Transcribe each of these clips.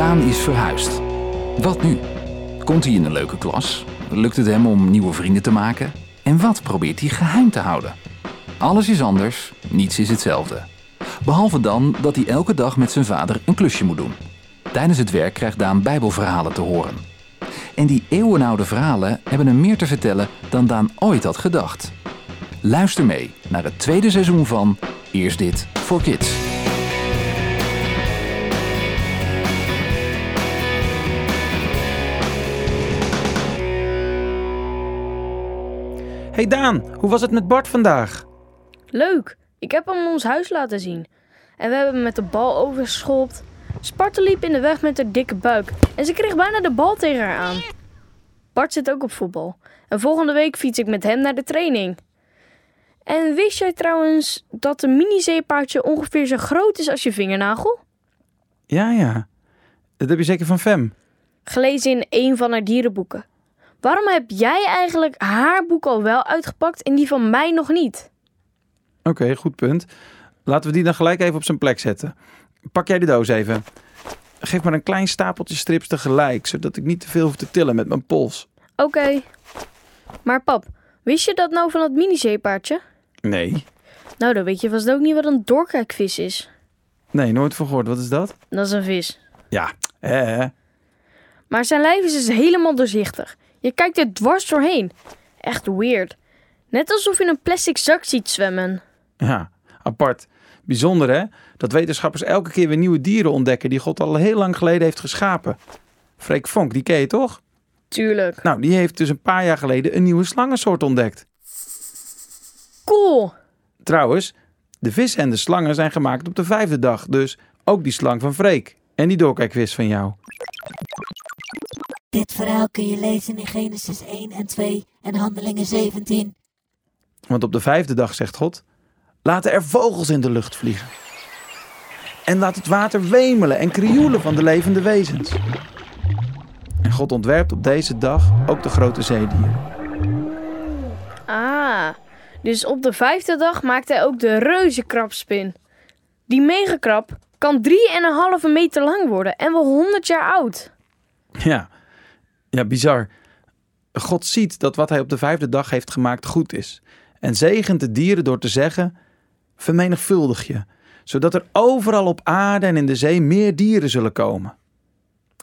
Daan is verhuisd. Wat nu? Komt hij in een leuke klas? Lukt het hem om nieuwe vrienden te maken? En wat probeert hij geheim te houden? Alles is anders, niets is hetzelfde. Behalve dan dat hij elke dag met zijn vader een klusje moet doen. Tijdens het werk krijgt Daan bijbelverhalen te horen. En die eeuwenoude verhalen hebben hem meer te vertellen dan Daan ooit had gedacht. Luister mee naar het tweede seizoen van Eerst dit voor Kids. Hey Daan, hoe was het met Bart vandaag? Leuk, ik heb hem ons huis laten zien. En we hebben hem met de bal overgeschopt. Sparta liep in de weg met haar dikke buik en ze kreeg bijna de bal tegen haar aan. Bart zit ook op voetbal. En volgende week fiets ik met hem naar de training. En wist jij trouwens dat een mini-zeepaardje ongeveer zo groot is als je vingernagel? Ja, ja. Dat heb je zeker van Fem. Gelezen in een van haar dierenboeken. Waarom heb jij eigenlijk haar boek al wel uitgepakt en die van mij nog niet? Oké, goed punt. Laten we die dan gelijk even op zijn plek zetten. Pak jij de doos even. Geef maar een klein stapeltje strips tegelijk, zodat ik niet te veel hoef te tillen met mijn pols. Oké. Maar pap, wist je dat nou van dat mini-zeepaardje? Nee. Nou, dan weet je vast ook niet wat een doorkijkvis is. Nee, nooit van gehoord. Wat is dat? Dat is een vis. Ja, hè? Maar zijn lijf is dus helemaal doorzichtig. Je kijkt er dwars doorheen. Echt weird. Net alsof je een plastic zak ziet zwemmen. Ja, apart. Bijzonder hè? Dat wetenschappers elke keer weer nieuwe dieren ontdekken die God al heel lang geleden heeft geschapen. Freek Vonk, die ken je toch? Tuurlijk. Nou, die heeft dus een paar jaar geleden een nieuwe slangensoort ontdekt. Cool. Trouwens, de vissen en de slangen zijn gemaakt op de vijfde dag. Dus ook die slang van Freek. En die doorkijkvis van jou. Dit verhaal kun je lezen in Genesis 1 en 2 en Handelingen 17. Want op de vijfde dag zegt God: Laten er vogels in de lucht vliegen. En laat het water wemelen en krioelen van de levende wezens. En God ontwerpt op deze dag ook de grote zeedieren. Ah, dus op de vijfde dag maakt hij ook de reuzenkrabspin. Die megakrab kan 3,5 meter lang worden en wel 100 jaar oud. Ja, ja, bizar. God ziet dat wat hij op de vijfde dag heeft gemaakt goed is. En zegent de dieren door te zeggen: Vermenigvuldig je, zodat er overal op aarde en in de zee meer dieren zullen komen.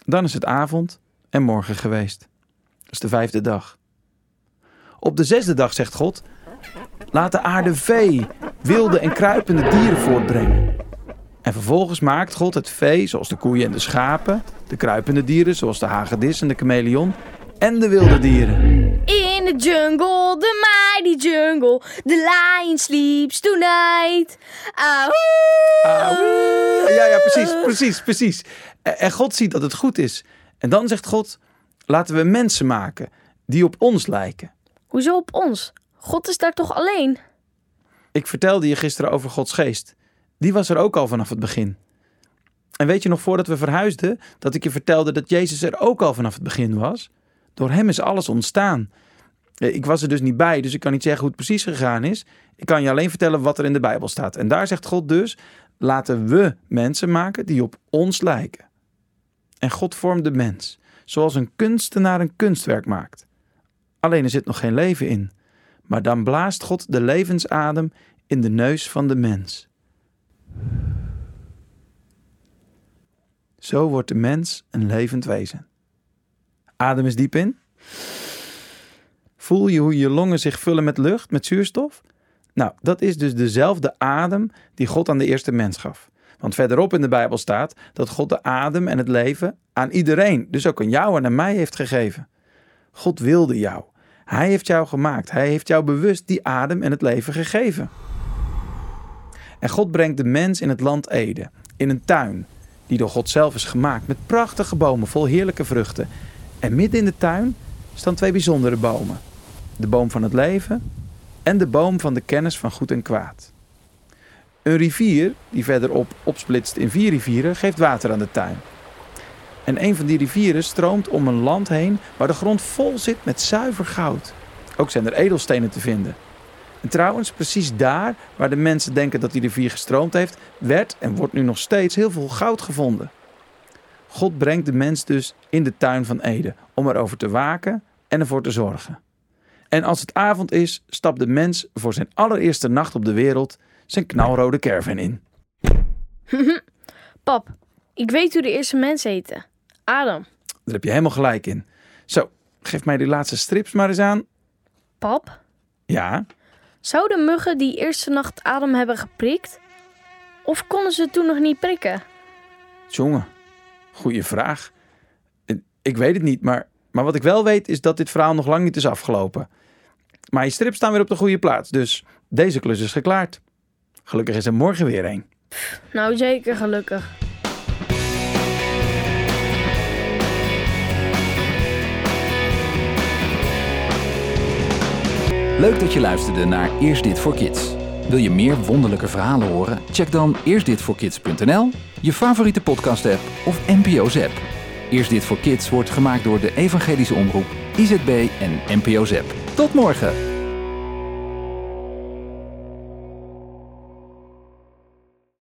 Dan is het avond en morgen geweest. Dat is de vijfde dag. Op de zesde dag zegt God: Laat de aarde vee, wilde en kruipende dieren voortbrengen. En vervolgens maakt God het vee, zoals de koeien en de schapen, de kruipende dieren, zoals de hagedis en de chameleon, en de wilde dieren. In the jungle, the mighty jungle, the lion sleeps tonight. Ahoe! Ja, ja, precies, precies, precies. En God ziet dat het goed is. En dan zegt God: laten we mensen maken die op ons lijken. Hoezo op ons? God is daar toch alleen? Ik vertelde je gisteren over Gods geest. Die was er ook al vanaf het begin. En weet je nog voordat we verhuisden dat ik je vertelde dat Jezus er ook al vanaf het begin was? Door hem is alles ontstaan. Eh, Ik was er dus niet bij, dus ik kan niet zeggen hoe het precies gegaan is. Ik kan je alleen vertellen wat er in de Bijbel staat. En daar zegt God dus: laten we mensen maken die op ons lijken. En God vormt de mens, zoals een kunstenaar een kunstwerk maakt. Alleen er zit nog geen leven in. Maar dan blaast God de levensadem in de neus van de mens. Zo wordt de mens een levend wezen. Adem eens diep in. Voel je hoe je longen zich vullen met lucht, met zuurstof? Nou, dat is dus dezelfde adem die God aan de eerste mens gaf. Want verderop in de Bijbel staat dat God de adem en het leven aan iedereen, dus ook aan jou en aan mij heeft gegeven. God wilde jou. Hij heeft jou gemaakt. Hij heeft jou bewust die adem en het leven gegeven. En God brengt de mens in het land Eden, in een tuin die door God zelf is gemaakt met prachtige bomen vol heerlijke vruchten. En midden in de tuin staan twee bijzondere bomen: de boom van het leven en de boom van de kennis van goed en kwaad. Een rivier, die verderop opsplitst in vier rivieren, geeft water aan de tuin. En een van die rivieren stroomt om een land heen waar de grond vol zit met zuiver goud. Ook zijn er edelstenen te vinden. En trouwens, precies daar waar de mensen denken dat die rivier gestroomd heeft, werd en wordt nu nog steeds heel veel goud gevonden. God brengt de mens dus in de tuin van Eden om erover te waken en ervoor te zorgen. En als het avond is, stapt de mens voor zijn allereerste nacht op de wereld zijn knalrode caravan in. Pap, ik weet hoe de eerste mens heette. Adam. Daar heb je helemaal gelijk in. Zo, geef mij die laatste strips maar eens aan. Pap, Ja, zouden muggen die eerste nacht Adam hebben geprikt? Of konden ze toen nog niet prikken? jongen, goeie vraag. Eh, Ik weet het niet, maar, maar wat ik wel weet is dat dit verhaal nog lang niet is afgelopen. Maar je strips staan weer op de goede plaats, dus deze klus is geklaard. Gelukkig is er morgen weer een. Nou, zeker gelukkig. Leuk dat je luisterde naar Eerst Dit voor Kids. Wil je meer wonderlijke verhalen horen? Check dan eerstditvoorkids.nl, je favoriete podcast-app of NPO Zap. Eerst Dit voor Kids wordt gemaakt door de Evangelische Omroep, IZB en NPO Zap. Tot morgen!